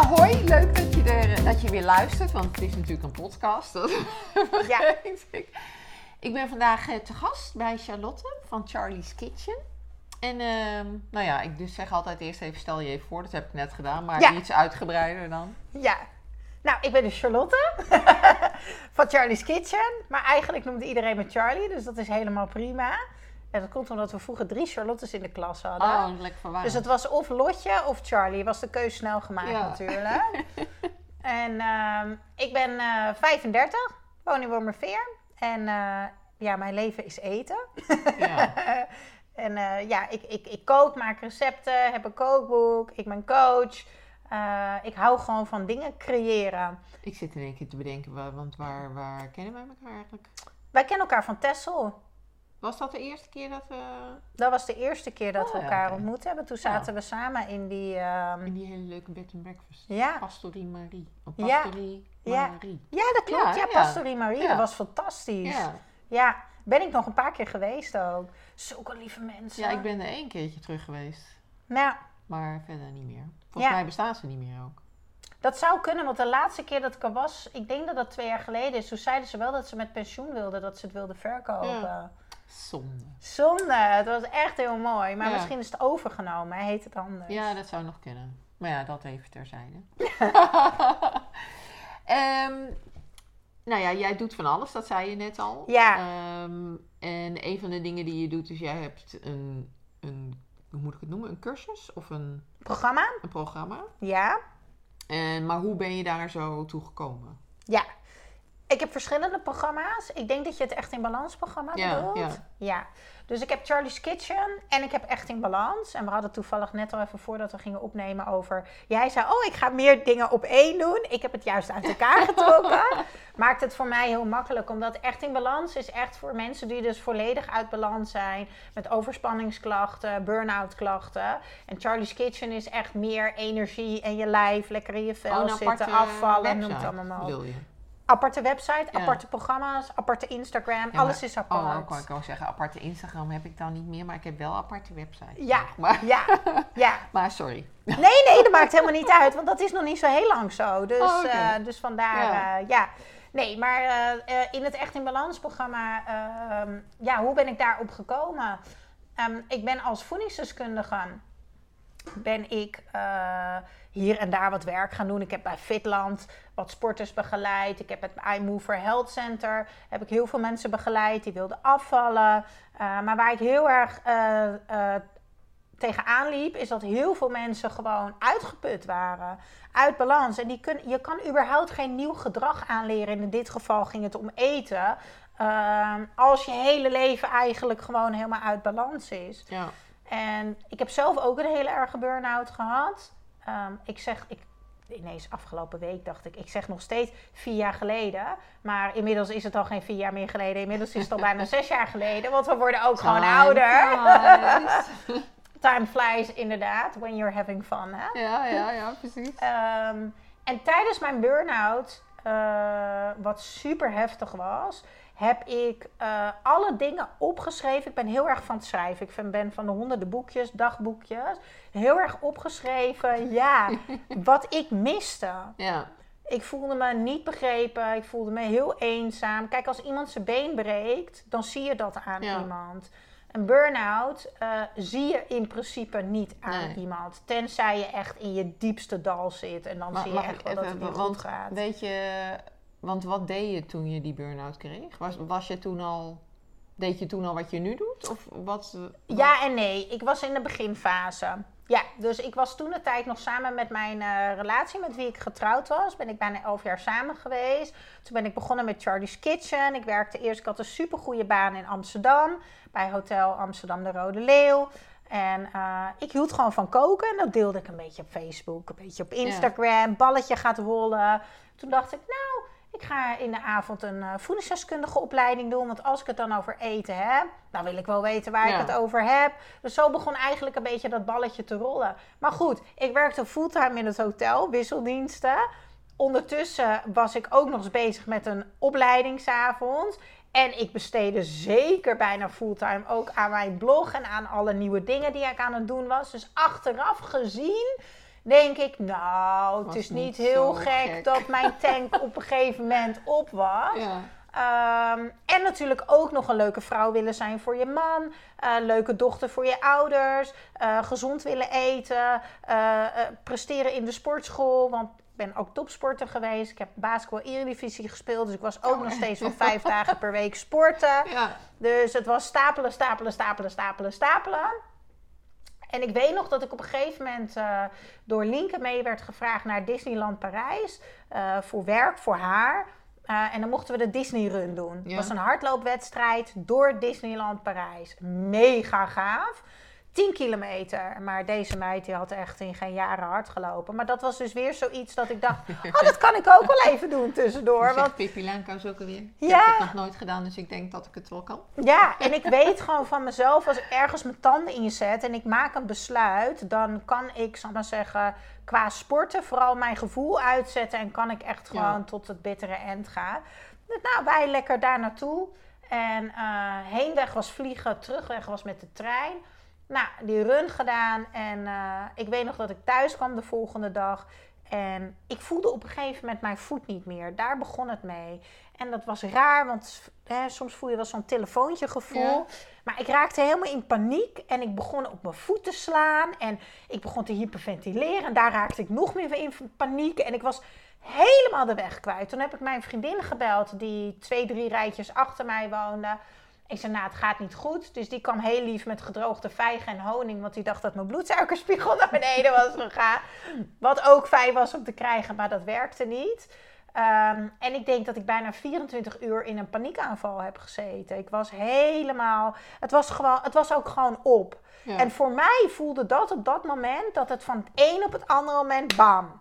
Nou, hoi. Leuk dat je, er, dat je weer luistert, want het is natuurlijk een podcast. Dat Ja. ik. Ik ben vandaag eh, te gast bij Charlotte van Charlie's Kitchen. En ehm, nou ja, ik dus zeg altijd eerst even, stel je even voor. Dat heb ik net gedaan, maar Ja. iets uitgebreider dan. Ja. Nou, ik ben dus Charlotte van Charlie's Kitchen. Maar eigenlijk noemde iedereen me Charlie, dus dat is helemaal prima. En dat komt omdat we vroeger drie Charlottes in de klas hadden. Oh, lekker. Dus het was of Lotje of Charlie. Was de keuze snel gemaakt Ja. natuurlijk. en ehm, ik ben eh 35, woon in Wormerveer. En eh, ja, mijn leven is eten. Ja. en eh, ja, ik, ik, ik kook, maak recepten, heb een kookboek, ik ben coach. Eh, ik hou gewoon van dingen creëren. Ik zit in één keer te bedenken, wa- want waar, waar kennen wij elkaar eigenlijk? Wij kennen elkaar van Tessel. Was dat de eerste keer dat we Dat was de eerste keer dat Oh, we ja, elkaar ontmoet hebben. Toen zaten we samen in die... ehm, in die hele leuke bed and breakfast? Ja. Pastorie Marie. Of Ja. Pastorie Ja. Marie. Ja, dat klopt. Ja. Pastorie Marie. Dat was fantastisch. Ja. Ja, ben ik nog een paar keer geweest ook. Zulke lieve mensen. ja, ik ben er één keertje terug geweest. Nou, Maar verder niet meer. Volgens mij bestaan ze niet meer ook. dat zou kunnen, want de laatste keer dat ik er was, ik denk dat dat twee jaar geleden is. Toen zeiden ze wel dat ze met pensioen wilden, dat ze het wilden verkopen. Zonde. Zonde, het was echt heel mooi. Maar Ja. misschien is het overgenomen, hè? heet het anders. Ja, dat zou nog kunnen. Maar ja, dat even terzijde. Ehm nou ja, jij doet van alles, dat zei je net al. Ja. Ehm, en een van de dingen die je doet, is jij hebt een, een hoe moet ik het noemen, een cursus of een, Programma? een programma. Ja. En, maar hoe ben je daar zo toe gekomen? Ja. Ik heb verschillende programma's. Ik denk dat je het Echt in Balans programma Ja, bedoelt. ja. ja. Dus ik heb Charlie's Kitchen en ik heb Echt in Balans. En we hadden toevallig net al even voordat we gingen opnemen over... Jij zei, oh, ik ga meer dingen op één doen. Ik heb het juist uit elkaar getrokken. Maakt het voor mij heel makkelijk. Omdat Echt in Balans is echt voor mensen die dus volledig uit balans zijn. Met overspanningsklachten, burn-out klachten. En Charlie's Kitchen is echt meer energie en je lijf. Lekker in je vel Oh, zitten, afvallen, noem het allemaal je? Aparte website, Ja. aparte programma's, aparte Instagram. Ja, alles is apart. Oh, ik wou- ik wou zeggen, aparte Instagram heb ik dan niet meer, maar ik heb wel aparte websites. Ja, Maar, ja, ja. maar sorry. Nee, nee, dat maakt helemaal niet uit, want dat is nog niet zo heel lang zo. Dus, Oh, eh, dus vandaar, Ja. ja. ja. Nee, maar eh, eh, in het Echt in Balans programma, ehm, ja, hoe ben ik daarop gekomen? Ehm, ik ben als voedingsdeskundige, ben ik eh, hier en daar wat werk gaan doen. Ik heb bij Fitland wat sporters begeleid. Ik heb het iMover Health Center, heb ik heel veel mensen begeleid die wilden afvallen. Eh, maar waar ik heel erg eh, tegenaan liep, is dat heel veel mensen gewoon uitgeput waren. Uit balans. En die kun, je kan überhaupt geen nieuw gedrag aanleren. En in dit geval ging het om eten. Ehm, als je hele leven eigenlijk gewoon helemaal uit balans is. Ja. En ik heb zelf ook een hele erge burn-out gehad. Ehm, ik zeg, ik, ineens afgelopen week dacht ik, ik zeg nog steeds vier jaar geleden. Maar inmiddels is het al geen vier jaar meer geleden. Inmiddels is het al bijna zes jaar geleden. Want we worden ook gewoon ouder. flies. Time flies inderdaad, when you're having fun. Hè? ja, ja, ja, precies. Ehm, en tijdens mijn burn-out, eh, wat super heftig was, heb ik eh, alle dingen opgeschreven. Ik ben heel erg van het schrijven. Ik ben van de honderden boekjes, dagboekjes. Heel erg opgeschreven, ja, wat ik miste. Ja, Ik voelde me niet begrepen. Ik voelde me heel eenzaam. Kijk, als iemand zijn been breekt, dan zie je dat aan Ja. iemand. Een burn-out eh, zie je in principe niet aan Nee. iemand. Tenzij je echt in je diepste dal zit. En dan Maar zie je echt wel dat het niet goed gaat. weet je, want wat deed je toen je die burn-out kreeg? Was, was je toen al, deed je toen al wat je nu doet? Of wat? wat- Ja en nee. Ik was in de beginfase. Ja, dus ik was toen de tijd nog samen met mijn eh, relatie met wie ik getrouwd was. Ben ik bijna elf jaar samen geweest. Toen ben ik begonnen met Charlie's Kitchen. Ik werkte eerst, ik had een supergoeie baan in Amsterdam. Bij Hotel Amsterdam de Rode Leeuw. En eh, ik hield gewoon van koken. En dat deelde ik een beetje op Facebook, een beetje op Instagram. Balletje gaat rollen. Toen dacht ik, nou, ik ga in de avond een eh voedingsdeskundige opleiding doen. Want als ik het dan over eten heb, dan wil ik wel weten waar Ja. ik het over heb. Dus zo begon eigenlijk een beetje dat balletje te rollen. Maar goed, ik werkte fulltime in het hotel, wisseldiensten. Ondertussen was ik ook nog eens bezig met een opleidingsavond. En ik besteedde zeker bijna fulltime ook aan mijn blog en aan alle nieuwe dingen die ik aan het doen was. Dus achteraf gezien denk ik, nou, het is niet heel gek, gek. dat mijn tank op een gegeven moment op was. Ja. Ehm, en natuurlijk ook nog een leuke vrouw willen zijn voor je man. eh, leuke dochter voor je ouders. eh, gezond willen eten. eh, presteren in de sportschool. Want ik ben ook topsporter geweest. Ik heb basketbal eredivisie gespeeld. Dus ik was ook Oh, nog steeds wel vijf dagen per week sporten. Ja. Dus het was stapelen, stapelen, stapelen, stapelen, stapelen. En ik weet nog dat ik op een gegeven moment eh, door Linke mee werd gevraagd naar Disneyland Parijs. eh, voor werk, voor haar. Eh, en dan mochten we de Disney Run doen. Het Ja. was een hardloopwedstrijd door Disneyland Parijs. Mega gaaf. 10 kilometer. Maar deze meid die had echt in geen jaren hard gelopen. Maar dat was dus weer zoiets dat ik dacht... Oh, dat kan ik ook wel even doen tussendoor. Hoe Want Pippi ook alweer? Ik Ja. heb het nog nooit gedaan, dus ik denk dat ik het wel kan. Ja, en ik weet gewoon van mezelf, als ik ergens mijn tanden inzet en ik maak een besluit, dan kan ik, zal ik maar zeggen, qua sporten vooral mijn gevoel uitzetten en kan ik echt Ja. gewoon tot het bittere eind gaan. Nou, wij lekker daar naartoe. En eh, heenweg was vliegen, terugweg was met de trein. Nou, die run gedaan en eh, ik weet nog dat ik thuis kwam de volgende dag. En ik voelde op een gegeven moment mijn voet niet meer. Daar begon het mee. En dat was raar, want hè, soms voel je wel zo'n telefoontje gevoel. Ja. Maar ik raakte helemaal in paniek en ik begon op mijn voet te slaan. En ik begon te hyperventileren. En daar raakte ik nog meer in paniek. En ik was helemaal de weg kwijt. Toen heb ik mijn vriendin gebeld, die twee, drie rijtjes achter mij woonde. Ik zei, nou, het gaat niet goed. Dus die kwam heel lief met gedroogde vijgen en honing. Want die dacht dat mijn bloedsuikerspiegel naar beneden was gegaan. Wat ook fijn was om te krijgen, maar dat werkte niet. Ehm, en ik denk dat ik bijna 24 uur in een paniekaanval heb gezeten. Ik was helemaal... Het was, gewoon, het was ook gewoon op. Ja. En voor mij voelde dat op dat moment dat het van het een op het andere moment bam.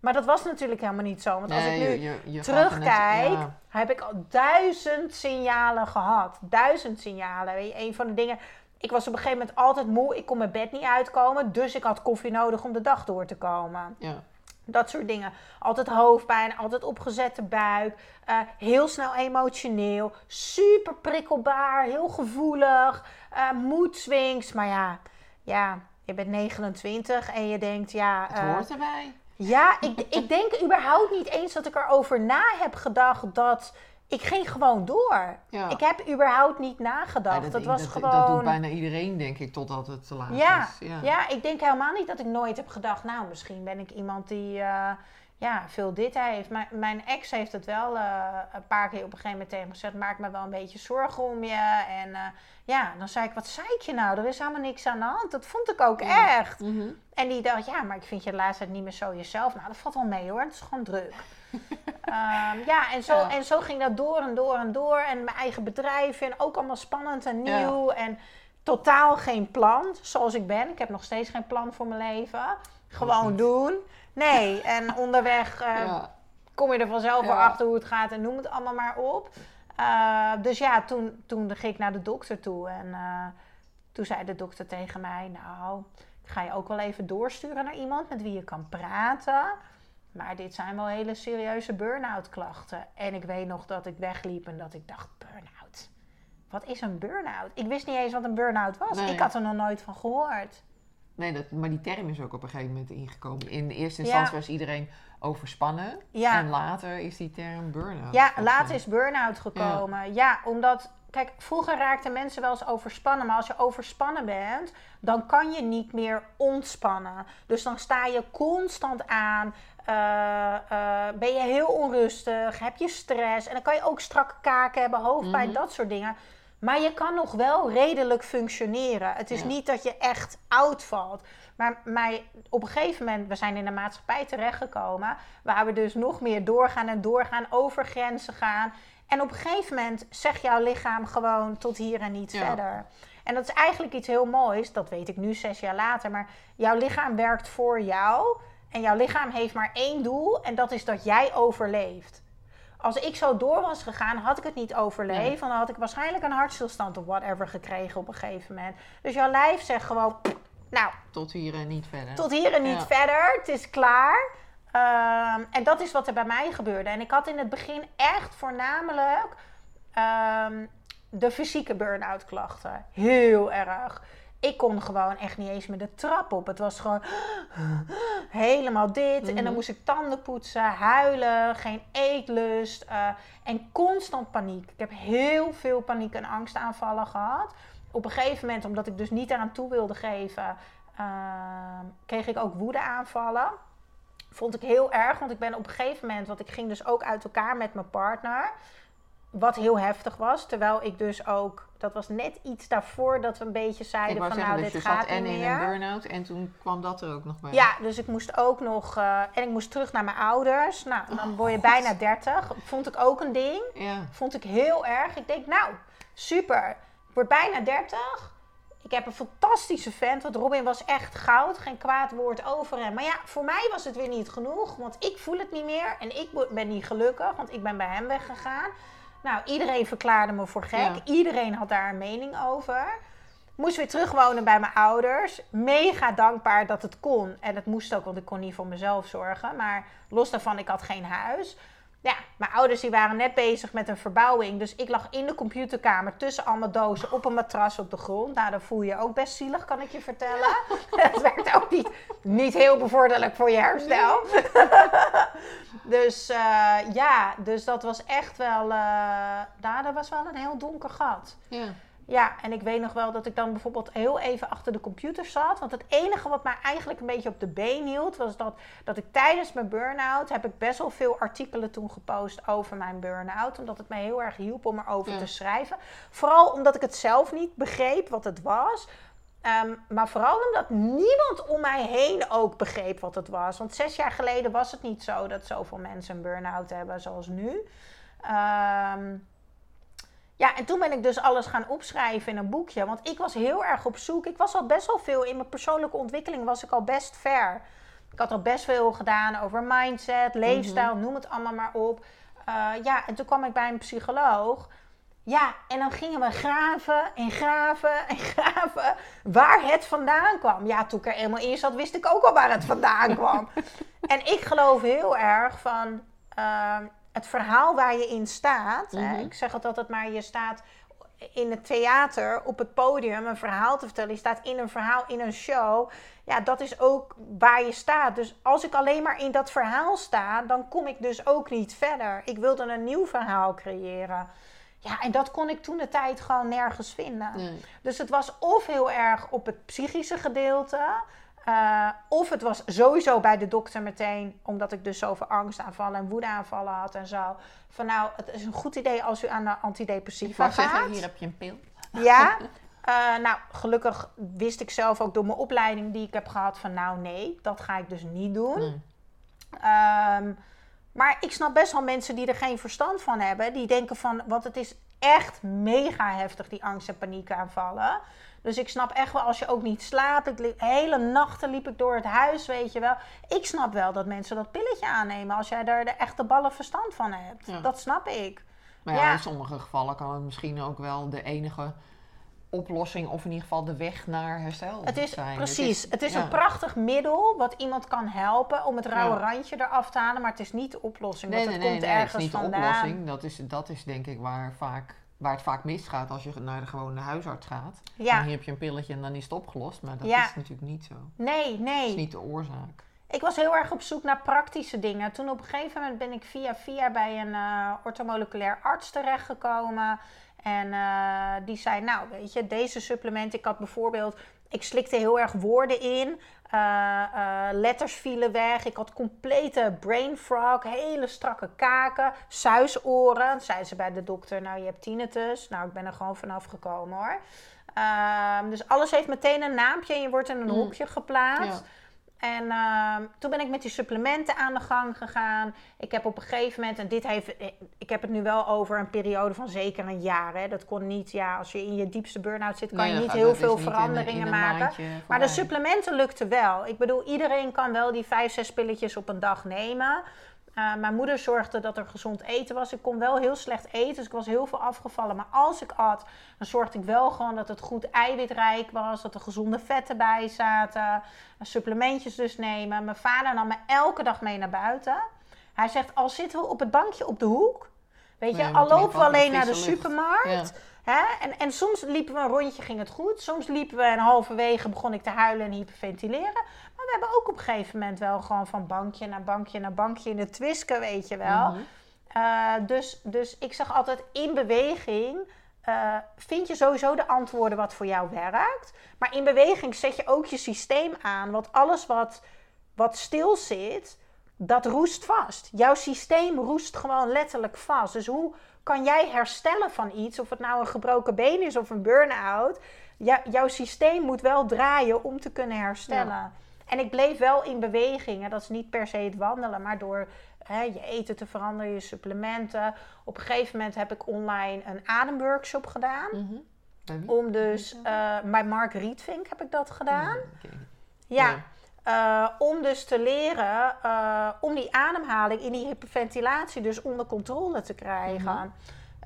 Maar dat was natuurlijk helemaal niet zo. Want als ik nu je- je- je gaat er terugkijk, net- ja. heb ik al duizend signalen gehad. Duizend signalen. Weet je, een van de dingen. Ik was op een gegeven moment altijd moe. Ik kon mijn bed niet uitkomen. Dus ik had koffie nodig om de dag door te komen. Ja. Dat soort dingen. Altijd hoofdpijn, altijd opgezette buik. eh, heel snel emotioneel. Super prikkelbaar, heel gevoelig. eh moedswings. Maar ja, ja, je bent 29 en je denkt, ja... Het eh, hoort erbij. Ja, ik, ik denk überhaupt niet eens dat ik erover na heb gedacht dat... Ik ging gewoon door. Ja. Ik heb überhaupt niet nagedacht. Ja, dat, was dat, gewoon... dat doet bijna iedereen, denk ik, totdat het te laat Ja, is. Ja. ja. ik denk helemaal niet dat ik nooit heb gedacht, nou, misschien ben ik iemand die eh, ja, veel dit heeft. Mijn ex heeft het wel eh, een paar keer op een gegeven moment tegen me gezegd, maak me wel een beetje zorgen om je. En eh, ja, dan zei ik, wat zei ik je nou? Er is helemaal niks aan de hand. Dat vond ik ook Ja. echt. Mhm. En die dacht, ja, maar ik vind je de laatste tijd niet meer zo jezelf. Nou, dat valt wel mee hoor, het is gewoon druk. Ehm, ja, en zo, Ja. en zo ging dat door en door en door. En mijn eigen bedrijf en ook allemaal spannend en Ja. nieuw. En totaal geen plan, zoals ik ben. Ik heb nog steeds geen plan voor mijn leven. Gewoon doen. Nee, en onderweg eh, Ja. kom je er vanzelf wel Ja. achter hoe het gaat en noem het allemaal maar op. Eh, dus ja, toen, toen ging ik naar de dokter toe en eh, toen zei de dokter tegen mij, nou, ik ga je ook wel even doorsturen naar iemand met wie je kan praten. Maar dit zijn wel hele serieuze burn-out klachten. En ik weet nog dat ik wegliep en dat ik dacht, burn-out? Wat is een burn-out? Ik wist niet eens wat een burn-out was. Nee. Ik had er nog nooit van gehoord. Nee, dat, maar die term is ook op een gegeven moment ingekomen. In eerste Ja. instantie was iedereen overspannen. Ja. En later is die term burn-out. Ja, later is burn-out gekomen. Ja. omdat, kijk, vroeger raakten mensen wel eens overspannen. Maar als je overspannen bent, dan kan je niet meer ontspannen. Dus dan sta je constant aan. eh, eh, ben je heel onrustig, heb je stress. En dan kan je ook strakke kaken hebben, hoofdpijn, Mhm. dat soort dingen. Maar je kan nog wel redelijk functioneren. Het is Ja. niet dat je echt oud valt. Maar op een gegeven moment, we zijn in de maatschappij terechtgekomen, waar we dus nog meer doorgaan en doorgaan, over grenzen gaan. En op een gegeven moment zegt jouw lichaam gewoon tot hier en niet Ja. verder. En dat is eigenlijk iets heel moois, dat weet ik nu zes jaar later, maar jouw lichaam werkt voor jou. En jouw lichaam heeft maar één doel en dat is dat jij overleeft. Als ik zo door was gegaan, had ik het niet overleefd. Nee. Want dan had ik waarschijnlijk een hartstilstand of whatever gekregen op een gegeven moment. Dus jouw lijf zegt gewoon, nou, Tot hier en niet verder. tot hier en niet Ja. verder. Het is klaar. Ehm, en dat is wat er bij mij gebeurde. En ik had in het begin echt voornamelijk ehm, de fysieke burn-out klachten. Heel erg. Ik kon gewoon echt niet eens meer de trap op. Het was gewoon helemaal dit. En dan Mhm. moest ik tanden poetsen, huilen, geen eetlust eh, en constant paniek. Ik heb heel veel paniek- en angstaanvallen gehad. Op een gegeven moment, omdat ik dus niet eraan toe wilde geven, eh, kreeg ik ook woedeaanvallen. Vond ik heel erg, want ik ben op een gegeven moment, want ik ging dus ook uit elkaar met mijn partner. Wat heel heftig was, terwijl ik dus ook, dat was net iets daarvoor dat we een beetje zeiden van zeggen, nou, dus dit je zat gaat en in meer. een burn-out en toen kwam dat er ook nog bij. Ja, dus ik moest ook nog. eh, en ik moest terug naar mijn ouders. Nou, dan word je bijna 30. Vond ik ook een ding. Ja. Vond ik heel erg. Ik denk, nou, super. Ik word bijna 30. Ik heb een fantastische vent. Want Robin was echt goud. Geen kwaad woord over hem. Maar ja, voor mij was het weer niet genoeg. Want ik voel het niet meer. En ik ben niet gelukkig. Want ik ben bij hem weggegaan. Nou, iedereen verklaarde me voor gek. Ja. Iedereen had daar een mening over. Moest weer terugwonen bij mijn ouders. Mega dankbaar dat het kon. En het moest ook, want ik kon niet voor mezelf zorgen. Maar los daarvan, ik had geen huis. Ja, mijn ouders die waren net bezig met een verbouwing. Dus ik lag in de computerkamer tussen allemaal dozen op een matras op de grond. Nou, dan voel je je ook best zielig, kan ik je vertellen. Het werkt ook niet, niet heel bevorderlijk voor je herstel. dus eh, ja, dus dat was echt wel... nou, dat was wel een heel donker gat. Ja. Ja, en ik weet nog wel dat ik dan bijvoorbeeld heel even achter de computer zat. Want het enige wat mij eigenlijk een beetje op de been hield, was dat, dat ik tijdens mijn burn-out heb ik best wel veel artikelen toen gepost over mijn burn-out. Omdat het mij heel erg hielp om erover Ja. te schrijven. Vooral omdat ik het zelf niet begreep wat het was. Ehm, maar vooral omdat niemand om mij heen ook begreep wat het was. Want zes jaar geleden was het niet zo dat zoveel mensen een burn-out hebben zoals nu. Ehm, ja, en toen ben ik dus alles gaan opschrijven in een boekje. Want ik was heel erg op zoek. Ik was al best wel veel in mijn persoonlijke ontwikkeling, was ik al best ver. Ik had al best veel gedaan over mindset, leefstijl, noem het allemaal maar op. Eh, ja, en toen kwam ik bij een psycholoog. Ja, en dan gingen we graven en graven en graven waar het vandaan kwam. Ja, toen ik er eenmaal in zat, wist ik ook al waar het vandaan kwam. en ik geloof heel erg van ehm, het verhaal waar je in staat. hè. Mhm. Ik zeg het altijd maar, je staat in het theater op het podium een verhaal te vertellen. Je staat in een verhaal, in een show. Ja, dat is ook waar je staat. Dus als ik alleen maar in dat verhaal sta, dan kom ik dus ook niet verder. Ik wilde een nieuw verhaal creëren. Ja, en dat kon ik toen de tijd gewoon nergens vinden. Nee. Dus het was of heel erg op het psychische gedeelte. Eh, of het was sowieso bij de dokter meteen, omdat ik dus zoveel angstaanvallen en woedeaanvallen had en zo. Van nou, het is een goed idee als u aan de Ik antidepressiva wou gaat. zeggen, hier heb je een pil. Ja. Eh, nou, gelukkig wist ik zelf ook door mijn opleiding die ik heb gehad van nou nee, dat ga ik dus niet doen. Nee. Ehm, maar ik snap best wel mensen die er geen verstand van hebben. Die denken van, want het is echt mega heftig, die angst- en paniekaanvallen. Dus ik snap echt wel, als je ook niet slaapt. Ik liep, hele nachten liep ik door het huis, weet je wel. Ik snap wel dat mensen dat pilletje aannemen als jij daar de echte ballen verstand van hebt. Ja. Dat snap ik. Maar ja, Ja. in sommige gevallen kan het misschien ook wel de enige oplossing, of in ieder geval de weg naar herstel Het is zijn. precies, het is ja. een prachtig middel wat iemand kan helpen om het rauwe Ja. randje eraf te halen. Maar het is niet de oplossing, Nee, want nee, het nee, komt nee, het is ergens niet de oplossing. Dat is, dat is denk ik waar, vaak, waar het vaak misgaat als je naar de gewone huisarts gaat. Ja. Dan hier heb je een pilletje en dan is het opgelost. Maar dat Ja. is natuurlijk niet zo. Nee, Dat nee. is niet de oorzaak. Ik was heel erg op zoek naar praktische dingen. Toen op een gegeven moment ben ik via via bij een eh ortomoleculair arts terechtgekomen. En eh, die zei, nou weet je, deze supplement. Ik had bijvoorbeeld, ik slikte heel erg woorden in. Eh, eh, letters vielen weg. Ik had complete brain fog, hele strakke kaken, suisoren. Toen zei ze bij de dokter, nou je hebt tinnitus. Nou, ik ben er gewoon vanaf gekomen hoor. Ehm, dus alles heeft meteen een naampje en je wordt in een Mm. hokje geplaatst. Ja. En ehm, toen ben ik met die supplementen aan de gang gegaan. Ik heb op een gegeven moment, en dit heeft, eh, ik heb het nu wel over een periode van zeker een jaar. Hè. Dat kon niet, ja, als je in je diepste burn-out zit, kan Nee, je niet heel is veel niet in een- veranderingen in een maken. Maar de supplementen lukten wel. Ik bedoel, iedereen kan wel die vijf, zes pilletjes op een dag nemen. Eh, mijn moeder zorgde dat er gezond eten was. Ik kon wel heel slecht eten, dus ik was heel veel afgevallen. Maar als ik at, dan zorgde ik wel gewoon dat het goed eiwitrijk was. Dat er gezonde vetten bij zaten. Supplementjes dus nemen. Mijn vader nam me elke dag mee naar buiten. Hij zegt, al zitten we op het bankje op de hoek. Weet je, Nee, al lopen we alleen naar de supermarkt. Ja. Hè? En, en soms liepen we een rondje, ging het goed. Soms liepen we en halverwege begon ik te huilen en hyperventileren. We hebben ook op een gegeven moment wel gewoon van bankje naar bankje naar bankje in het twisken, weet je wel. Mhm. Uh, dus, dus ik zeg altijd in beweging. Uh, vind je sowieso de antwoorden wat voor jou werkt. Maar in beweging zet je ook je systeem aan. Want alles wat, wat stil zit, dat roest vast. Jouw systeem roest gewoon letterlijk vast. Dus hoe kan jij herstellen van iets? Of het nou een gebroken been is of een burn-out. Ja, jouw systeem moet wel draaien om te kunnen herstellen. Ja. En ik bleef wel in beweging. En dat is niet per se het wandelen, maar door hè, je eten te veranderen, je supplementen. Op een gegeven moment heb ik online een ademworkshop gedaan. Mhm. Om dus, uh, bij Mark Rietvink heb ik dat gedaan. Ja, oké. Ja. Ja. Uh, om dus te leren uh, om die ademhaling in die hyperventilatie dus onder controle te krijgen. Mhm.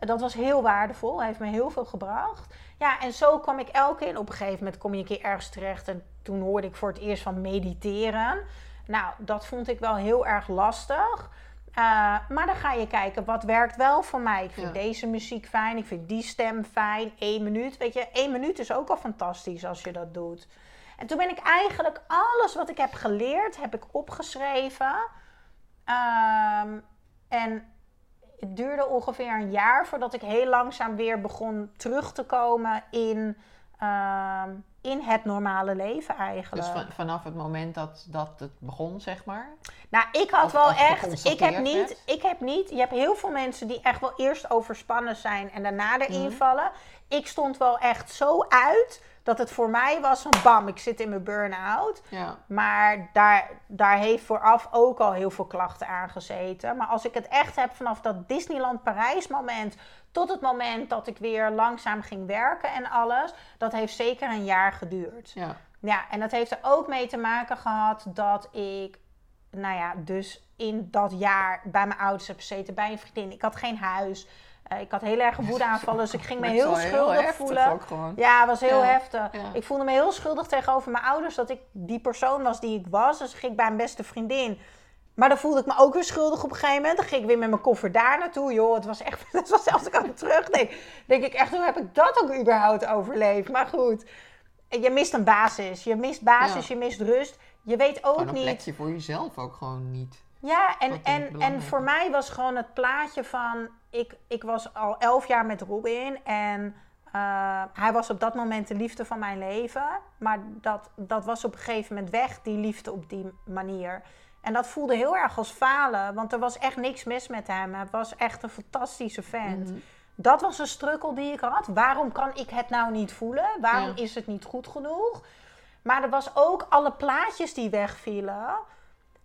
Dat was heel waardevol, heeft me heel veel gebracht. Ja, en zo kwam ik elke keer. Op een gegeven moment kom je een keer ergens terecht en toen hoorde ik voor het eerst van mediteren. Nou, dat vond ik wel heel erg lastig. Uh, maar dan ga je kijken, wat werkt wel voor mij? Ik vind Ja. deze muziek fijn, ik vind die stem fijn. Eén minuut, weet je, één minuut is ook al fantastisch als je dat doet. En toen ben ik eigenlijk alles wat ik heb geleerd, heb ik opgeschreven. Ehm, en het duurde ongeveer een jaar voordat ik heel langzaam weer begon terug te komen in, ehm, in het normale leven eigenlijk. Dus van- vanaf het moment dat, dat het begon, zeg maar. Nou, ik had Of- wel echt. Ik heb, niet, werd. ik heb niet. Je hebt heel veel mensen die echt wel eerst overspannen zijn en daarna erin Mhm. vallen. Ik stond wel echt zo uit dat het voor mij was van bam, ik zit in mijn burn-out. Ja. Maar daar, daar heeft vooraf ook al heel veel klachten aan gezeten. Maar als ik het echt heb vanaf dat Disneyland Parijs moment tot het moment dat ik weer langzaam ging werken en alles, dat heeft zeker een jaar geduurd. Ja. Ja, en dat heeft er ook mee te maken gehad dat ik, nou ja, dus in dat jaar bij mijn ouders heb gezeten, bij een vriendin. Ik had geen huis. Eh, ik had heel erg woedeaanvallen, dus ik ging me Dat heel schuldig voelen. ook gewoon. Ja, het was heel Ja, heftig. ja. Ik voelde me heel schuldig tegenover mijn ouders dat ik die persoon was die ik was. Dus ging ik bij mijn beste vriendin. Maar dan voelde ik me ook weer schuldig op een gegeven moment. Dan ging ik weer met mijn koffer daar naartoe. Joh, het was echt... Het was zelfs als ik aan het terugdenk, denk ik echt, hoe heb ik dat ook überhaupt overleefd? Maar goed, je mist een basis. Je mist basis, je mist rust. Je weet ook Gewoon een niet... plekje voor jezelf ook gewoon niet. Ja, en, en, en voor mij was gewoon het plaatje van... Ik, ik was al elf jaar met Robin en eh, hij was op dat moment de liefde van mijn leven. Maar dat, dat was op een gegeven moment weg, die liefde op die manier. En dat voelde heel erg als falen, want er was echt niks mis met hem. Hij was echt een fantastische vent. Mhm. Dat was een struggle die ik had. Waarom kan ik het nou niet voelen? Waarom Ja. is het niet goed genoeg? Maar er was ook alle plaatjes die wegvielen.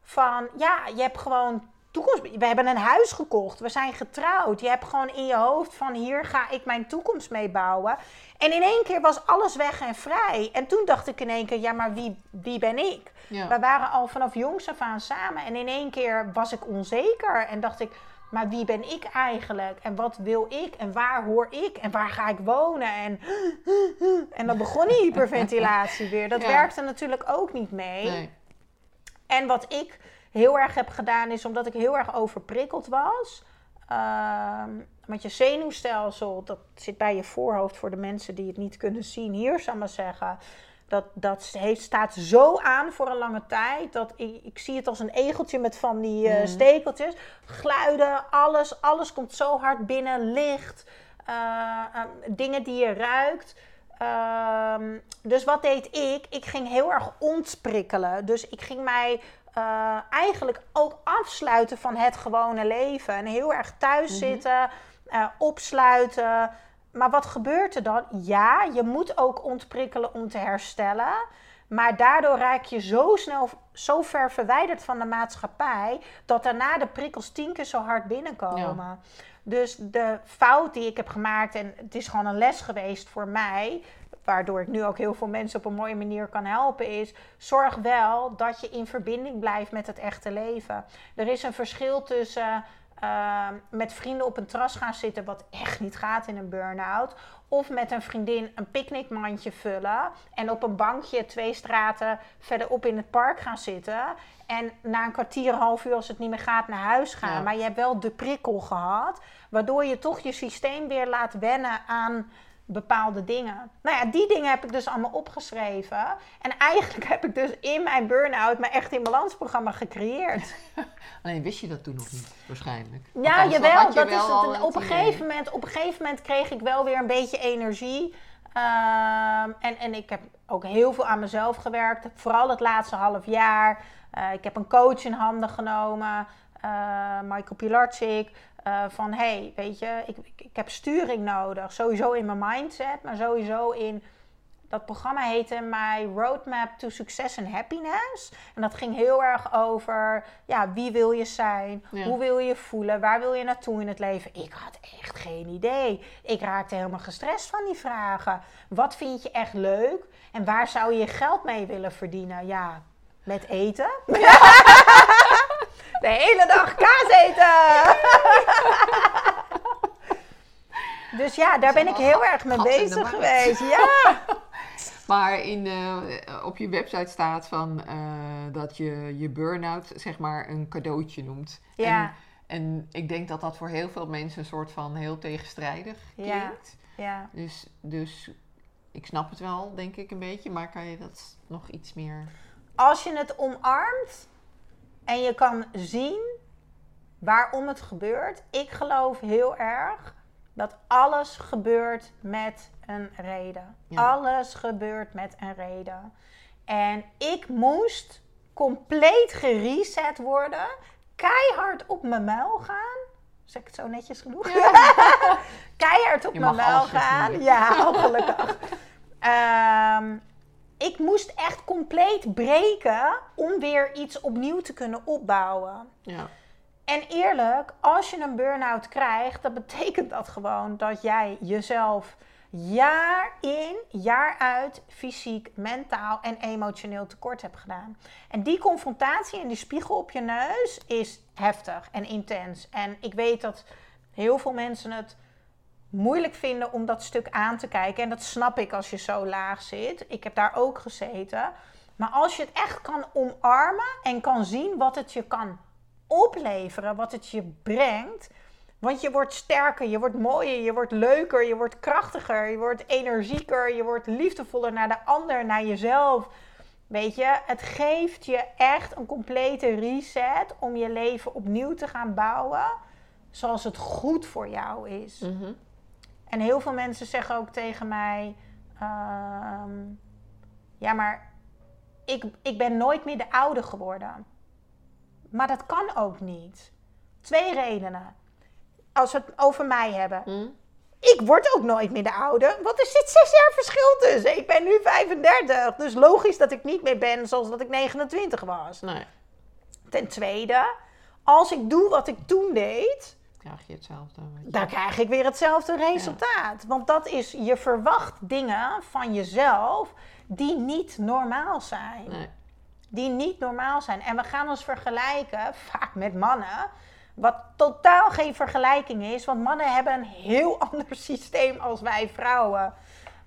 Van ja, je hebt gewoon toekomst. We hebben een huis gekocht. We zijn getrouwd. Je hebt gewoon in je hoofd van hier ga ik mijn toekomst mee bouwen. En in één keer was alles weg en vrij. En toen dacht ik in één keer, ja, maar wie, wie ben ik? Ja. We waren al vanaf jongs af aan samen. En in één keer was ik onzeker. En dacht ik, maar wie ben ik eigenlijk? En wat wil ik? En waar hoor ik? En waar ga ik wonen? En, en dan begon die hyperventilatie weer. Dat Ja. werkte natuurlijk ook niet mee. Nee. En wat ik heel erg heb gedaan is omdat ik heel erg overprikkeld was. ehm, met je zenuwstelsel, dat zit bij je voorhoofd voor de mensen die het niet kunnen zien. Hier zou ik maar zeggen. Dat, dat heeft, staat zo aan voor een lange tijd. Dat ik, ik zie het als een egeltje met van die eh, Mhm. stekeltjes. Geluiden, alles, alles komt zo hard binnen. Licht, eh, ehm, dingen die je ruikt. Ehm, dus wat deed ik? Ik ging heel erg ontsprikkelen. Dus ik ging mij eh, eigenlijk ook afsluiten van het gewone leven. En heel erg thuis Mhm. zitten, eh, opsluiten. Maar wat gebeurt er dan? Ja, je moet ook ontprikkelen om te herstellen. Maar daardoor raak je zo snel, zo ver verwijderd van de maatschappij... dat daarna de prikkels tien keer zo hard binnenkomen. Dus de fout die ik heb gemaakt, en het is gewoon een les geweest voor mij, waardoor ik nu ook heel veel mensen op een mooie manier kan helpen, is zorg wel dat je in verbinding blijft met het echte leven. Er is een verschil tussen eh, met vrienden op een terras gaan zitten, wat echt niet gaat in een burn-out. Of met een vriendin een picknickmandje vullen en op een bankje twee straten verderop in het park gaan zitten. En na een kwartier, een half uur, als het niet meer gaat, naar huis gaan. Ja. Maar je hebt wel de prikkel gehad, waardoor je toch je systeem weer laat wennen aan bepaalde dingen. Nou ja, die dingen heb ik dus allemaal opgeschreven. En eigenlijk heb ik dus in mijn burn-out mijn Echt in Balans programma gecreëerd. Alleen wist je dat toen nog niet, waarschijnlijk. Ja, jawel. je Dat wel is het. Op een, idee. gegeven moment, op een gegeven moment kreeg ik wel weer een beetje energie. Ehm, en, en ik heb ook heel veel aan mezelf gewerkt. Vooral het laatste half jaar. Eh, ik heb een coach in handen genomen. eh, Michael Pilarczyk. Eh, van, hey, weet je, ik, ik, heb sturing nodig. Sowieso in mijn mindset, maar sowieso in... Dat programma heette My Roadmap to Success and Happiness. En dat ging heel erg over, ja, wie wil je zijn? Ja. Hoe wil je je voelen? Waar wil je naartoe in het leven? Ik had echt geen idee. Ik raakte helemaal gestrest van die vragen. Wat vind je echt leuk? En waar zou je je geld mee willen verdienen? Ja, met eten. De hele dag kaas eten. Dus ja, daar ben ik heel erg mee bezig geweest. Ja. Maar in, op je website staat van, eh, dat je je burn-out zeg maar een cadeautje noemt. Ja. En, en ik denk dat dat voor heel veel mensen een soort van heel tegenstrijdig Ja. klinkt. ja. Dus, dus ik snap het wel, denk ik een beetje. Maar kan je dat nog iets meer... Als je het omarmt en je kan zien waarom het gebeurt. Ik geloof heel erg dat alles gebeurt met een reden. Ja. Alles gebeurt met een reden. En ik moest compleet gereset worden. Keihard op mijn muil gaan. Zeg ik het zo netjes genoeg? Keihard op Je mijn muil gaan. Ja, oh, gelukkig. Ehm, ik moest echt compleet breken om weer iets opnieuw te kunnen opbouwen. Ja. En eerlijk, als je een burn-out krijgt, dan betekent dat gewoon dat jij jezelf jaar in, jaar uit fysiek, mentaal en emotioneel tekort hebt gedaan. En die confrontatie en die spiegel op je neus is heftig en intens. En ik weet dat heel veel mensen het moeilijk vinden om dat stuk aan te kijken. En dat snap ik als je zo laag zit. Ik heb daar ook gezeten. Maar als je het echt kan omarmen en kan zien wat het je kan opleveren, wat het je brengt. Want je wordt sterker, je wordt mooier, je wordt leuker, je wordt krachtiger, je wordt energieker, je wordt liefdevoller naar de ander, naar jezelf. Weet je, het geeft je echt een complete reset om je leven opnieuw te gaan bouwen zoals het goed voor jou is. Mhm. En heel veel mensen zeggen ook tegen mij: ehm, Ja, maar ik, ik ben nooit meer de oude geworden. Maar dat kan ook niet. Twee redenen. Als we het over mij hebben. Hm? Ik word ook nooit meer de oude, want er zit zes jaar verschil tussen. Ik ben nu 35, dus logisch dat ik niet meer ben zoals dat ik 29 was. Nee, Ten tweede, als ik doe wat ik toen deed, krijg je hetzelfde. je. dan krijg ik weer hetzelfde resultaat. Want dat is, je verwacht dingen van jezelf die niet normaal zijn. Nee. Die niet normaal zijn. En we gaan ons vergelijken, vaak met mannen, wat totaal geen vergelijking is. Want mannen hebben een heel ander systeem als wij vrouwen.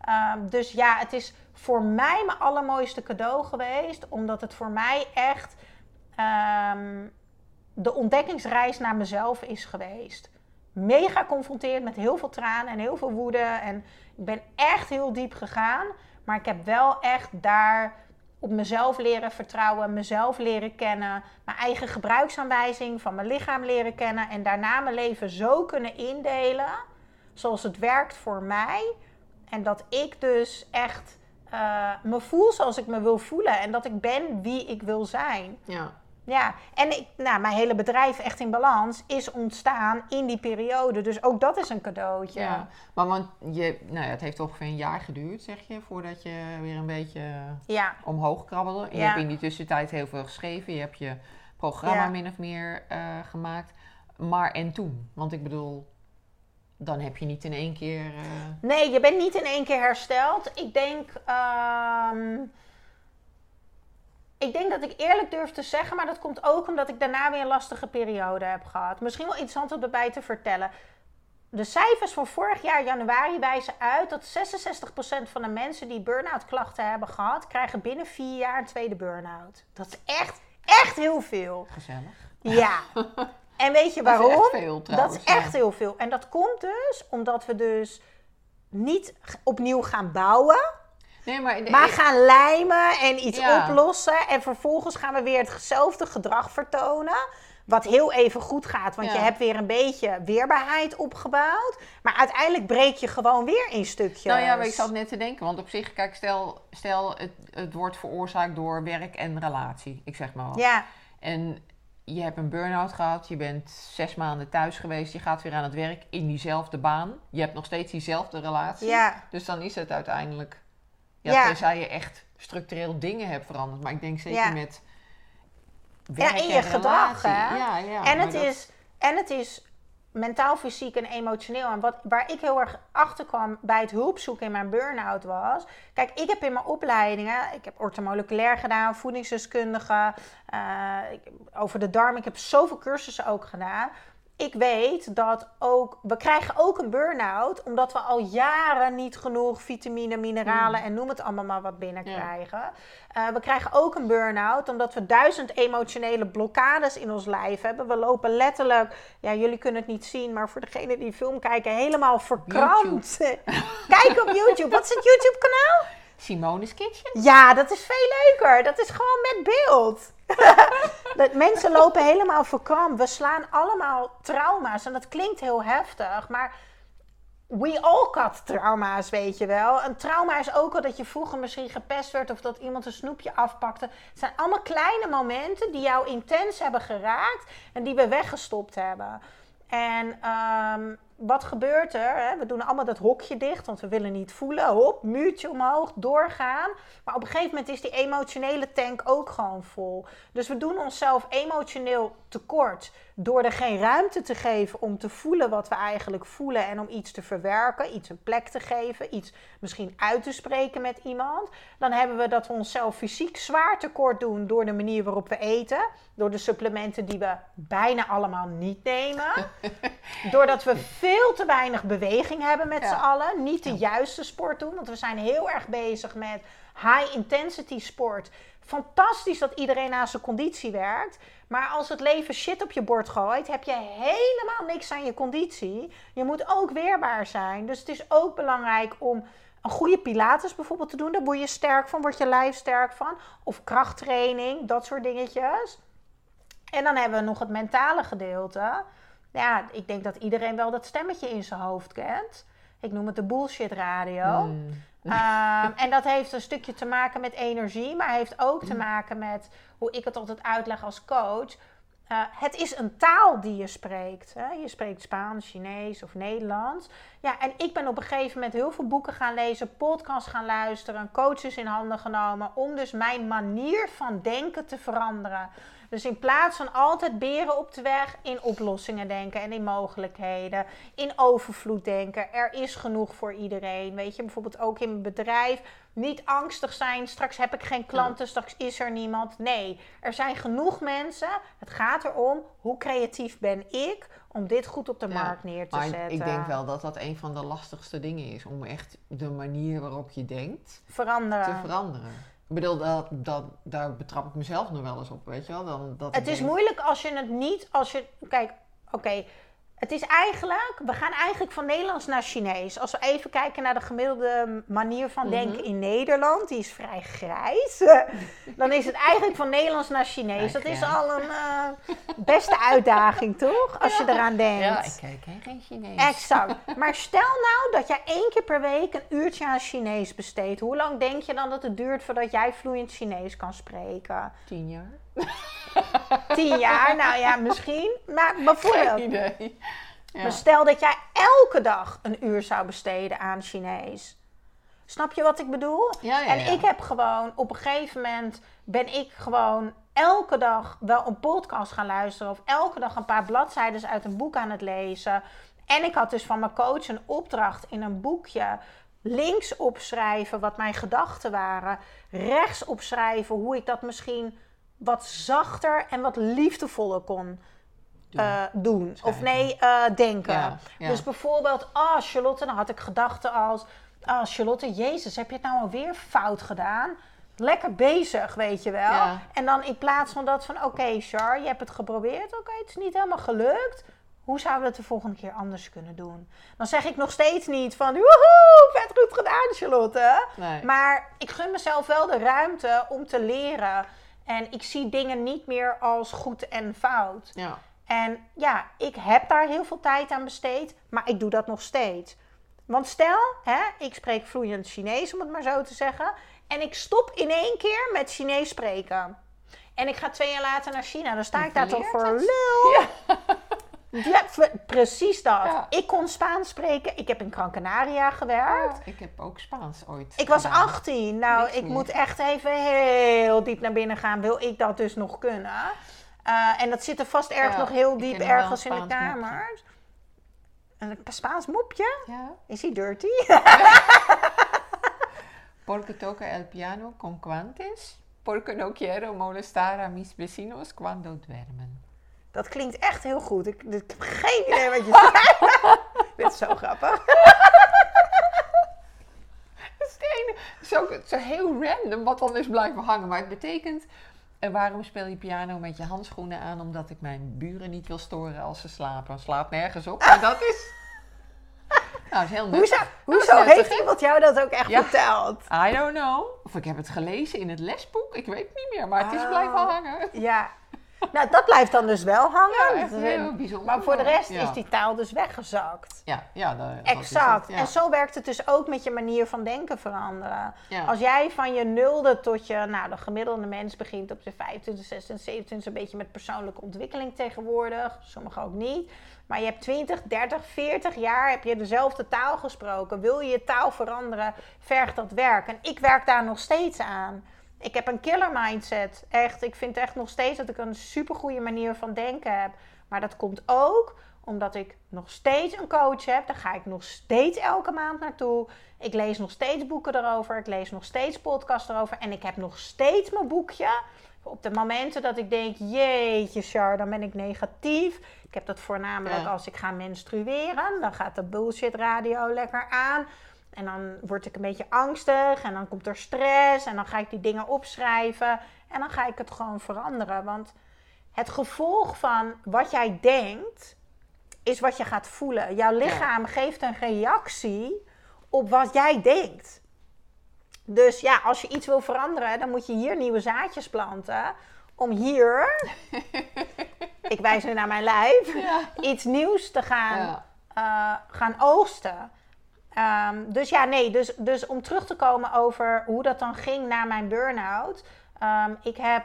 Ehm, dus ja, het is voor mij mijn allermooiste cadeau geweest. Omdat het voor mij echt ehm, de ontdekkingsreis naar mezelf is geweest. Mega geconfronteerd met heel veel tranen en heel veel woede. En ik ben echt heel diep gegaan. Maar ik heb wel echt daar op mezelf leren vertrouwen, mezelf leren kennen, mijn eigen gebruiksaanwijzing van mijn lichaam leren kennen en daarna mijn leven zo kunnen indelen zoals het werkt voor mij. En dat ik dus echt eh, me voel zoals ik me wil voelen en dat ik ben wie ik wil zijn. Ja. Ja, en ik, nou, mijn hele bedrijf Echt in Balans is ontstaan in die periode. Dus ook dat is een cadeautje. Ja, maar want je, nou ja, het heeft ongeveer een jaar geduurd, zeg je, voordat je weer een beetje Ja, omhoog krabbelde. Je Ja. hebt in die tussentijd heel veel geschreven, je hebt je programma Ja. min of meer eh, gemaakt. Maar en toen? Want ik bedoel, dan heb je niet in één keer... eh, Nee, je bent niet in één keer hersteld. Ik denk. ehm, ik denk dat ik eerlijk durf te zeggen, maar dat komt ook omdat ik daarna weer een lastige periode heb gehad. Misschien wel interessant om erbij te vertellen. De cijfers van vorig jaar januari wijzen uit dat 66% van de mensen die burn-out klachten hebben gehad, krijgen binnen vier jaar een tweede burn-out. Dat is echt, echt heel veel. gezellig. Ja. En weet je Dat is waarom? echt veel Dat is echt heel veel. En dat komt dus omdat we dus niet opnieuw gaan bouwen, Nee, maar, maar gaan lijmen en iets Ja. oplossen. En vervolgens gaan we weer hetzelfde gedrag vertonen. Wat heel even goed gaat, want Ja. je hebt weer een beetje weerbaarheid opgebouwd. Maar uiteindelijk breek je gewoon weer in stukjes. Nou ja, maar ik zat net te denken, want op zich, kijk, stel, stel het, het wordt veroorzaakt door werk en relatie, ik zeg maar wat. Ja, En je hebt een burn-out gehad, je bent zes maanden thuis geweest, je gaat weer aan het werk in diezelfde baan. Je hebt nog steeds diezelfde relatie. ja, Dus dan is het uiteindelijk, ja, Ja. tenzij je echt structureel dingen hebt veranderd. Maar ik denk zeker Ja. met Ja, werk in je en gedrag, hè? Ja, ja. en, het dat- is, en het is mentaal, fysiek en emotioneel. En wat, waar ik heel erg achter kwam bij het hulpzoeken in mijn burn-out was... Kijk, ik heb in mijn opleidingen... Ik heb orthomoleculair gedaan, voedingsdeskundige... eh, over de darm. Ik heb zoveel cursussen ook gedaan. Ik weet dat ook... We krijgen ook een burn-out... omdat we al jaren niet genoeg vitamine, mineralen... en noem het allemaal maar wat binnenkrijgen. Eh, we krijgen ook een burn-out omdat we duizend emotionele blokkades in ons lijf hebben. We lopen letterlijk, ja, jullie kunnen het niet zien, maar voor degenen die film kijken, helemaal verkrampt. Kijk op YouTube. Wat is het YouTube-kanaal? Simone's Kitchen? Ja, dat is veel leuker. Dat is gewoon met beeld. mensen lopen helemaal verkrampt. We slaan allemaal trauma's en dat klinkt heel heftig, maar we all got trauma's, weet je wel. Een trauma is ook al dat je vroeger misschien gepest werd of dat iemand een snoepje afpakte. Het zijn allemaal kleine momenten die jou intens hebben geraakt en die we weggestopt hebben. En ehm, wat gebeurt er? Hè? We doen allemaal dat hokje dicht, want we willen niet voelen. Hop, muurtje omhoog, doorgaan. Maar op een gegeven moment is die emotionele tank ook gewoon vol. Dus we doen onszelf emotioneel tekort door er geen ruimte te geven om te voelen wat we eigenlijk voelen en om iets te verwerken, iets een plek te geven, iets misschien uit te spreken met iemand. Dan hebben we dat we onszelf fysiek zwaar tekort doen door de manier waarop we eten, door de supplementen die we bijna allemaal niet nemen, doordat we veel te weinig beweging hebben met Ja. z'n allen, niet de juiste sport doen, want we zijn heel erg bezig met high intensity sport. Fantastisch dat iedereen aan zijn conditie werkt. Maar als het leven shit op je bord gooit, heb je helemaal niks aan je conditie. Je moet ook weerbaar zijn. Dus het is ook belangrijk om een goede pilates bijvoorbeeld te doen. Daar word je sterk van, wordt je lijf sterk van. Of krachttraining, dat soort dingetjes. En dan hebben we nog het mentale gedeelte. Ja, ik denk dat iedereen wel dat stemmetje in zijn hoofd kent. Ik noem het de bullshit radio. Mm. Ehm, en dat heeft een stukje te maken met energie, maar heeft ook te maken met hoe ik het altijd uitleg als coach. Eh, het is een taal die je spreekt. Hè? Je spreekt Spaans, Chinees of Nederlands. Ja, en ik ben op een gegeven moment heel veel boeken gaan lezen, podcasts gaan luisteren, coaches in handen genomen om dus mijn manier van denken te veranderen. Dus in plaats van altijd beren op de weg, in oplossingen denken en in mogelijkheden, in overvloed denken. Er is genoeg voor iedereen. Weet je, bijvoorbeeld ook in mijn bedrijf. Niet angstig zijn, straks heb ik geen klanten, straks is er niemand. Nee, er zijn genoeg mensen. Het gaat erom, hoe creatief ben ik om dit goed op de Ja, markt neer te Maar zetten. ik denk wel dat dat een van de lastigste dingen is. Om echt de manier waarop je denkt Veranderen. te veranderen. Ik bedoel, dat, dat, daar betrap ik mezelf nog wel eens op, weet je wel. Dan, dat Het is denk, moeilijk als je het niet, als je, kijk, oké, het is eigenlijk, we gaan eigenlijk van Nederlands naar Chinees. Als we even kijken naar de gemiddelde manier van Mhm. denken in Nederland, die is vrij grijs, dan is het eigenlijk van Nederlands naar Chinees. Dat is al een eh, beste uitdaging, toch? Als je eraan denkt. Ja, ik kijk geen Chinees. Exact. Maar stel nou dat jij één keer per week een uurtje aan Chinees besteedt. Hoe lang denk je dan dat het duurt voordat jij vloeiend Chinees kan spreken? Tien jaar? Tien jaar? Nou ja, misschien. Maar bijvoorbeeld, Geen idee. Ja. maar stel dat jij elke dag een uur zou besteden aan Chinees. Snap je wat ik bedoel? Ja, ja, En ik heb gewoon, op een gegeven moment ben ik gewoon elke dag wel een podcast gaan luisteren. Of elke dag een paar bladzijden uit een boek aan het lezen. En ik had dus van mijn coach een opdracht in een boekje. Links opschrijven wat mijn gedachten waren. Rechts opschrijven hoe ik dat misschien wat zachter en wat liefdevoller kon Doen. eh, doen. Of nee, eh, denken. Ja, ja. Dus bijvoorbeeld, ah, Charlotte, dan had ik gedachten als, ah, Charlotte, Jezus, heb je het nou alweer fout gedaan? Lekker bezig, weet je wel. Ja. En dan in plaats van dat van, oké, Char, je hebt het geprobeerd, oké, het is niet helemaal gelukt. hoe zouden we het de volgende keer anders kunnen doen? Dan zeg ik nog steeds niet van, woehoe, vet goed gedaan Charlotte. Nee. Maar ik gun mezelf wel de ruimte om te leren. En ik zie dingen niet meer als goed en fout. Ja. En ja, ik heb daar heel veel tijd aan besteed, maar ik doe dat nog steeds. Want stel, hè, ik spreek vloeiend Chinees, om het maar zo te zeggen. En ik stop in één keer met Chinees spreken. En ik ga twee jaar later naar China. Dan sta ik daar toch voor het. lul. Ja, precies dat. Ja. Ik kon Spaans spreken. Ik heb in Gran Canaria gewerkt. Ik heb ook Spaans ooit. Ik was gedaan. 18. Nou, Niks ik meer. moet echt even heel diep naar binnen gaan. Wil ik dat dus nog kunnen? Eh, en dat zit er vast Ja, nog heel diep ergens in de kamer. Een Spaans mopje? Is hij dirty? Porque toca el piano con guantes. Porque no quiero molestar a mis vecinos cuando duermen. Dat klinkt echt heel goed. Ik, ik heb geen idee wat je zegt. Dit is zo grappig. Dat is het enige. Zo, zo heel random wat dan is blijven hangen. Maar het betekent, eh, waarom speel je piano met je handschoenen aan? Omdat ik mijn buren niet wil storen als ze slapen. Slaat nergens op, maar dat is... Nou, is heel Hoezo, nuttig. hoezo is nuttig, heeft iemand jou dat ook echt Ja. verteld? I don't know. Of ik heb het gelezen in het lesboek. Ik weet het niet meer, maar het is Oh. blijven hangen. Ja. Nou, dat blijft dan dus wel hangen. Ja, echt Dat is- heel bijzonder. Maar voor de rest Ja. is die taal dus weggezakt. Ja, ja dat, dat Exact. het, ja. En zo werkt het dus ook met je manier van denken veranderen. Als jij van je nulde tot je, nou de gemiddelde mens begint op zijn 25, 26, 27, een beetje met persoonlijke ontwikkeling tegenwoordig. Sommigen ook niet. Maar je hebt 20, 30, 40 jaar heb je dezelfde taal gesproken. Wil je je taal veranderen, vergt dat werk. En ik werk daar nog steeds aan. Ik heb een killer mindset. Echt, ik vind echt nog steeds dat ik een supergoeie manier van denken heb. Maar dat komt ook omdat ik nog steeds een coach heb. Daar ga ik nog steeds elke maand naartoe. Ik lees nog steeds boeken erover. Ik lees nog steeds podcasts erover. En ik heb nog steeds mijn boekje. Op de momenten dat ik denk, jeetje Char, dan ben ik negatief. Ik heb dat voornamelijk Ja. als ik ga menstrueren. Dan gaat de bullshit radio lekker aan. En dan word ik een beetje angstig. En dan komt er stress. En dan ga ik die dingen opschrijven. En dan ga ik het gewoon veranderen. Want het gevolg van wat jij denkt, is wat je gaat voelen. Jouw lichaam geeft een reactie op wat jij denkt. Dus ja, als je iets wil veranderen, dan moet je hier nieuwe zaadjes planten. Om hier, ik wijs nu naar mijn lijf, Ja. iets nieuws te gaan, Ja. eh, gaan oogsten. Ehm, dus ja, nee, dus, dus om terug te komen over hoe dat dan ging na mijn burn-out. Ehm, ik heb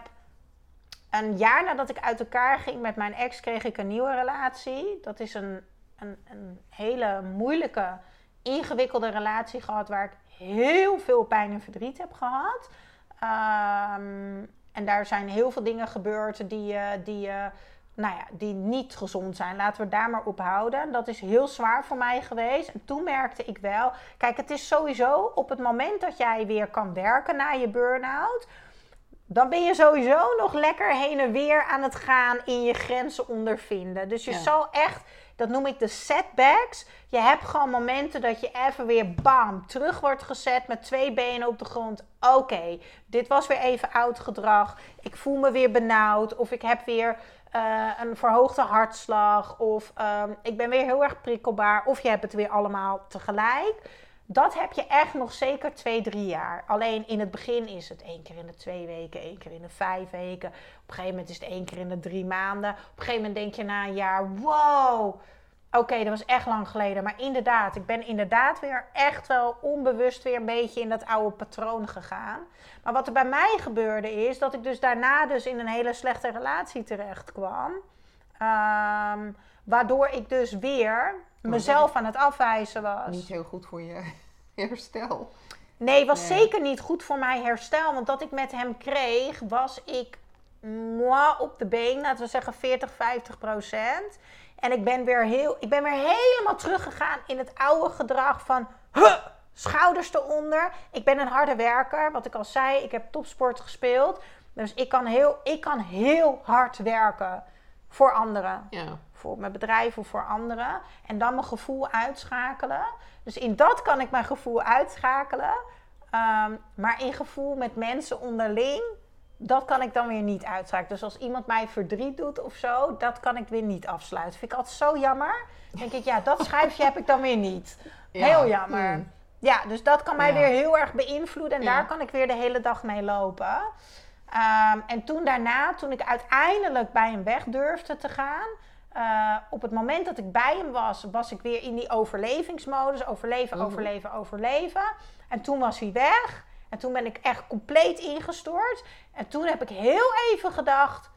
een jaar nadat ik uit elkaar ging met mijn ex, kreeg ik een nieuwe relatie. Dat is een, een, een hele moeilijke, ingewikkelde relatie gehad waar ik heel veel pijn en verdriet heb gehad. Ehm, en daar zijn heel veel dingen gebeurd die, eh, die, eh, nou ja, die niet gezond zijn. Laten we daar maar op houden. Dat is heel zwaar voor mij geweest. En toen merkte ik wel... Kijk, het is sowieso op het moment dat jij weer kan werken na je burn-out... dan ben je sowieso nog lekker heen en weer aan het gaan in je grenzen ondervinden. Dus je Ja. zal echt, dat noem ik de setbacks. Je hebt gewoon momenten dat je even weer bam terug wordt gezet met twee benen op de grond. Oké, dit was weer even oud gedrag. Ik voel me weer benauwd of ik heb weer eh, een verhoogde hartslag of ehm, ik ben weer heel erg prikkelbaar of je hebt het weer allemaal tegelijk. Dat heb je echt nog zeker twee, drie jaar. Alleen in het begin is het één keer in de twee weken, één keer in de vijf weken. Op een gegeven moment is het één keer in de drie maanden. Op een gegeven moment denk je na een jaar, wow, oké, dat was echt lang geleden. Maar inderdaad, ik ben inderdaad weer echt wel onbewust weer een beetje in dat oude patroon gegaan. Maar wat er bij mij gebeurde is dat ik dus daarna dus in een hele slechte relatie terecht kwam. Ehm, waardoor ik dus weer mezelf aan het afwijzen was. Niet heel goed voor je herstel. Nee, was Nee. zeker niet goed voor mijn herstel. Want dat ik met hem kreeg, was ik moi op de been, laten we zeggen 40, 50 procent. En ik ben weer heel, ik ben weer helemaal teruggegaan in het oude gedrag van huh, schouders eronder. Ik ben een harde werker, wat ik al zei. Ik heb topsport gespeeld. Dus ik kan heel, ik kan heel hard werken voor anderen Ja. voor mijn bedrijf of voor anderen. En dan mijn gevoel uitschakelen. Dus in dat kan ik mijn gevoel uitschakelen. Ehm, maar in gevoel met mensen onderling dat kan ik dan weer niet uitschakelen. Dus als iemand mij verdriet doet of zo, dat kan ik weer niet afsluiten. Vind ik altijd zo jammer. Dan denk ik, ja, dat schijfje heb ik dan weer niet. Ja. Heel jammer. Hmm. Ja, dus dat kan mij Ja. weer heel erg beïnvloeden. En Ja. daar kan ik weer de hele dag mee lopen. Ehm, en toen daarna, toen ik uiteindelijk bij hem weg durfde te gaan... eh, op het moment dat ik bij hem was, was ik weer in die overlevingsmodus. Overleven, Mhm. overleven, overleven. En toen was hij weg. En toen ben ik echt compleet ingestort. En toen heb ik heel even gedacht...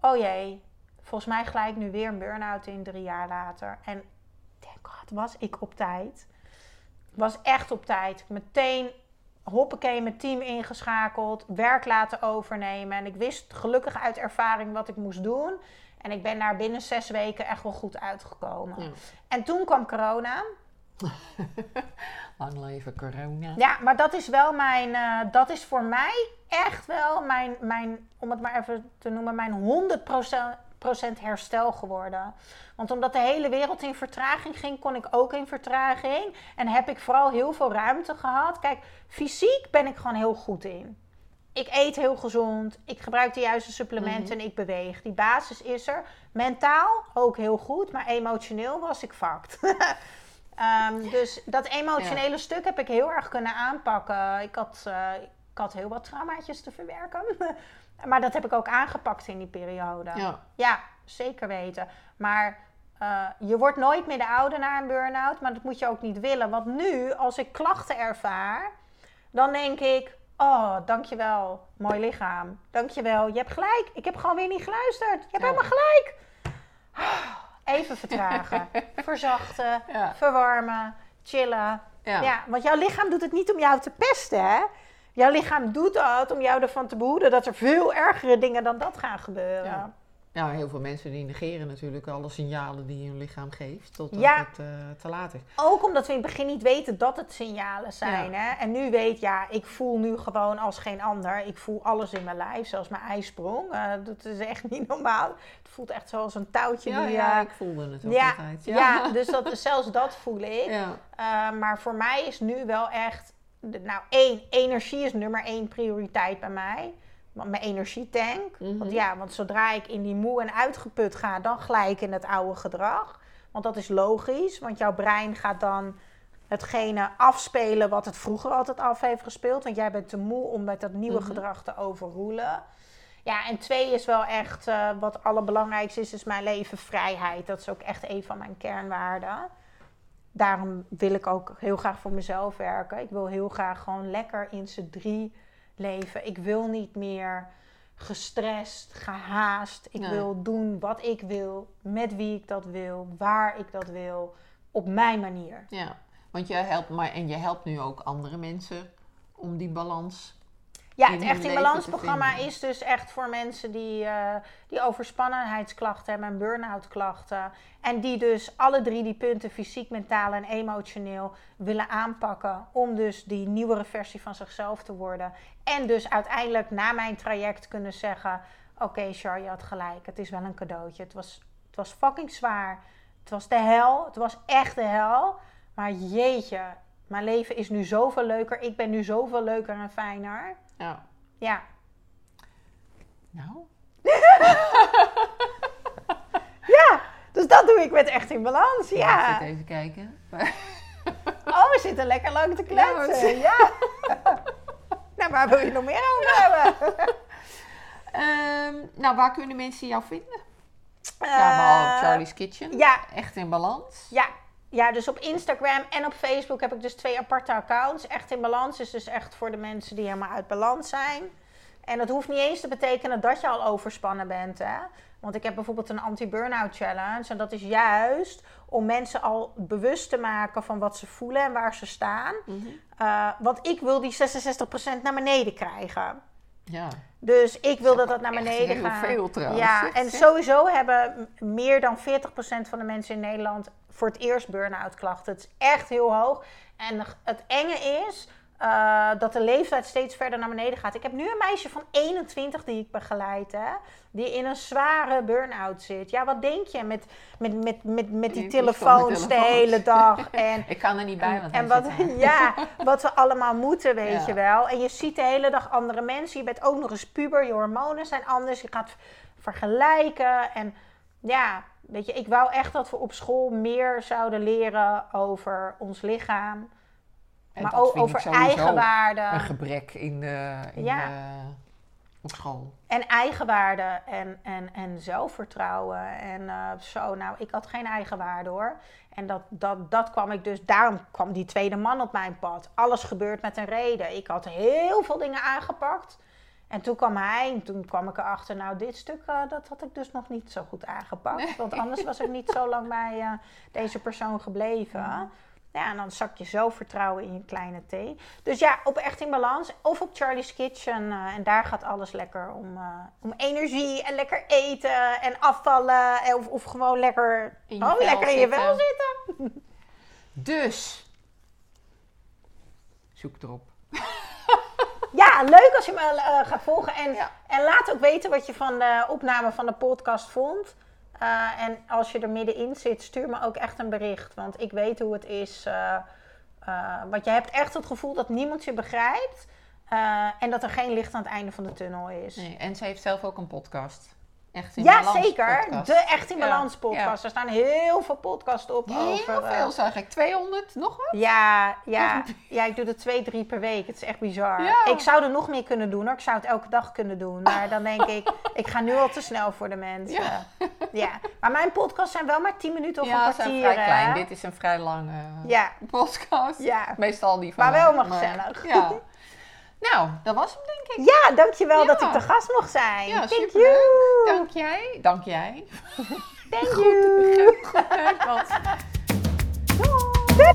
Oh jee, volgens mij gelijk nu weer een burn-out in drie jaar later. En thank god, was ik op tijd. Was echt op tijd. Meteen hoppakee mijn team ingeschakeld. Werk laten overnemen. En ik wist gelukkig uit ervaring wat ik moest doen. En ik ben daar binnen zes weken echt wel goed uitgekomen. Ja. En toen kwam corona. Lang leven corona. Ja, maar dat is wel mijn, eh, dat is voor mij echt wel mijn, mijn, om het maar even te noemen, mijn 100% herstel geworden. Want omdat de hele wereld in vertraging ging, kon ik ook in vertraging. En heb ik vooral heel veel ruimte gehad. Kijk, fysiek ben ik gewoon heel goed in. Ik eet heel gezond, ik gebruik de juiste supplementen en ik beweeg. Die basis is er. Mentaal ook heel goed, maar emotioneel was ik fucked. Ehm, dus dat emotionele stuk heb ik heel erg kunnen aanpakken. Ik had, eh, ik had heel wat traumaatjes te verwerken. maar dat heb ik ook aangepakt in die periode. Ja. Ja, zeker weten. Maar eh, je wordt nooit meer de oude na een burn-out, maar dat moet je ook niet willen. Want nu, als ik klachten ervaar, dan denk ik: Oh, dankjewel, mooi lichaam. Dankjewel, je hebt gelijk. Ik heb gewoon weer niet geluisterd. Je hebt Ja. helemaal gelijk. Even vertragen, verzachten, Ja. verwarmen, chillen. Ja. Ja, want jouw lichaam doet het niet om jou te pesten, hè? Jouw lichaam doet dat om jou ervan te behoeden dat er veel ergere dingen dan dat gaan gebeuren. Ja. Ja, heel veel mensen die negeren natuurlijk alle signalen die hun lichaam geeft, totdat Ja. het eh, te laat is. Ook omdat we in het begin niet weten dat het signalen zijn. Hè? En nu weet, ja, ik voel nu gewoon als geen ander. Ik voel alles in mijn lijf, zelfs mijn ijsprong. Eh, dat is echt niet normaal. Het voelt echt zoals een touwtje. Ja, die, ja, eh, ik voelde het ook ja, altijd. ja. dus dat, zelfs dat voel ik. Ja. Maar voor mij is nu wel echt... Nou, één, energie is nummer één prioriteit bij mij. Mijn energietank. Mhm. Want ja, want zodra ik in die moe en uitgeput ga, dan gelijk in het oude gedrag. Want dat is logisch, want jouw brein gaat dan hetgene afspelen wat het vroeger altijd af heeft gespeeld. Want jij bent te moe om met dat nieuwe Mhm. gedrag te overroelen. Ja, en twee is wel echt, eh, wat allerbelangrijkste is, is mijn leven vrijheid. Dat is ook echt een van mijn kernwaarden. Daarom wil ik ook heel graag voor mezelf werken. Ik wil heel graag gewoon lekker in z'n drie leven. Ik wil niet meer gestrest, gehaast. Ik Nee. wil doen wat ik wil, met wie ik dat wil, waar ik dat wil, op mijn manier. ja, want je helpt, maar, en je helpt nu ook andere mensen om die balans. Ja, het Echt in leven Balans te programma vinden. is dus echt voor mensen die, eh, die overspannenheidsklachten hebben en burn-out klachten. En die dus alle drie die punten, fysiek, mentaal en emotioneel, willen aanpakken. Om dus die nieuwere versie van zichzelf te worden. En dus uiteindelijk na mijn traject kunnen zeggen... Oké, Char, je had gelijk. Het is wel een cadeautje. Het was, het was fucking zwaar. Het was de hel. Het was echt de hel. Maar jeetje, mijn leven is nu zoveel leuker. Ik ben nu zoveel leuker en fijner. Ja. Ja. Nou, Ja, dus dat doe ik met Echt in Balans. ik Ja. zit even kijken. Oh, we zitten lekker lang te kletsen. Ja. nou, waar wil je nog meer over hebben? Ehm, nou, waar kunnen mensen jou vinden? Eh, ja, behalve Charlie's Kitchen. ja. Echt in balans. Ja. Ja, dus op Instagram en op Facebook heb ik dus twee aparte accounts. Echt in balans is dus echt voor de mensen die helemaal uit balans zijn. En dat hoeft niet eens te betekenen dat je al overspannen bent. Hè? Want ik heb bijvoorbeeld een anti-burnout challenge. En dat is juist om mensen al bewust te maken van wat ze voelen en waar ze staan. Mhm. Eh, want ik wil die 66% naar beneden krijgen. Ja. Dus ik wil dat dat naar beneden heel gaat. veel trouwens, Ja, en sowieso hebben meer dan 40% van de mensen in Nederland voor het eerst burn-out klachten. Het is echt heel hoog. En het enge is, eh, dat de leeftijd steeds verder naar beneden gaat. Ik heb nu een meisje van 21 die ik begeleid, hè, die in een zware burn-out zit. Ja, wat denk je met, met, met, met, met die telefoons de hele dag? En, Ik kan er niet bij, want en wat, ja, wat we allemaal moeten, weet Ja. je wel. En je ziet de hele dag andere mensen. Je bent ook nog eens puber. Je hormonen zijn anders. Je gaat vergelijken. En ja, weet je, ik wou echt dat we op school meer zouden leren over ons lichaam. En maar ook over eigenwaarde. Een gebrek in, eh, in Ja. eh, op school. En eigenwaarde en, en, en zelfvertrouwen. En eh, zo, nou, ik had geen eigenwaarde hoor. En dat, dat, dat kwam ik dus, daarom kwam die tweede man op mijn pad. Alles gebeurt met een reden. Ik had heel veel dingen aangepakt. En toen kwam hij en toen kwam ik erachter, nou, dit stuk, dat had ik dus nog niet zo goed aangepakt. Want anders was ik niet zo lang bij eh, deze persoon gebleven. Ja, en dan zak je zelfvertrouwen in je kleine thee. Dus ja, op Echt in Balans of op Charlie's Kitchen. eh, en daar gaat alles lekker om, eh, om energie en lekker eten en afvallen. En Of, of gewoon lekker, In je oh, lekker in je vel zitten. Dus, zoek erop. Ja, leuk als je me eh, gaat volgen. En, Ja. en laat ook weten wat je van de opname van de podcast vond. Eh, en als je er middenin zit, stuur me ook echt een bericht. Want ik weet hoe het is. eh, eh, want je hebt echt het gevoel dat niemand je begrijpt. en dat er geen licht aan het einde van de tunnel is. Nee, en ze heeft zelf ook een podcast. Echt in Ja, Balans zeker. podcast. De Echt in Ja, Balans podcast. Er staan heel veel podcasts op Heel over... eh, veel, zag ik. 200, nog wat? ja, ja, ja, ik doe er twee, drie per week. Het is echt bizar. Ja. Ik zou er nog meer kunnen doen hoor. Ik zou het elke dag kunnen doen. Maar dan denk ik, ik ga nu al te snel voor de mensen. Ja. Ja. Maar mijn podcasts zijn wel maar 10 minuten of ja, een zijn kwartier. vrij klein. hè? Dit is een vrij lange Ja, podcast. ja. Meestal die van Maar wel maar gezellig. Ja. Nou, dat was hem denk ik. Ja, dankjewel Ja. dat ik de gast mocht zijn. Ja, Thank superleuk. you. Dank jij. Dank jij. Thank you. Doei.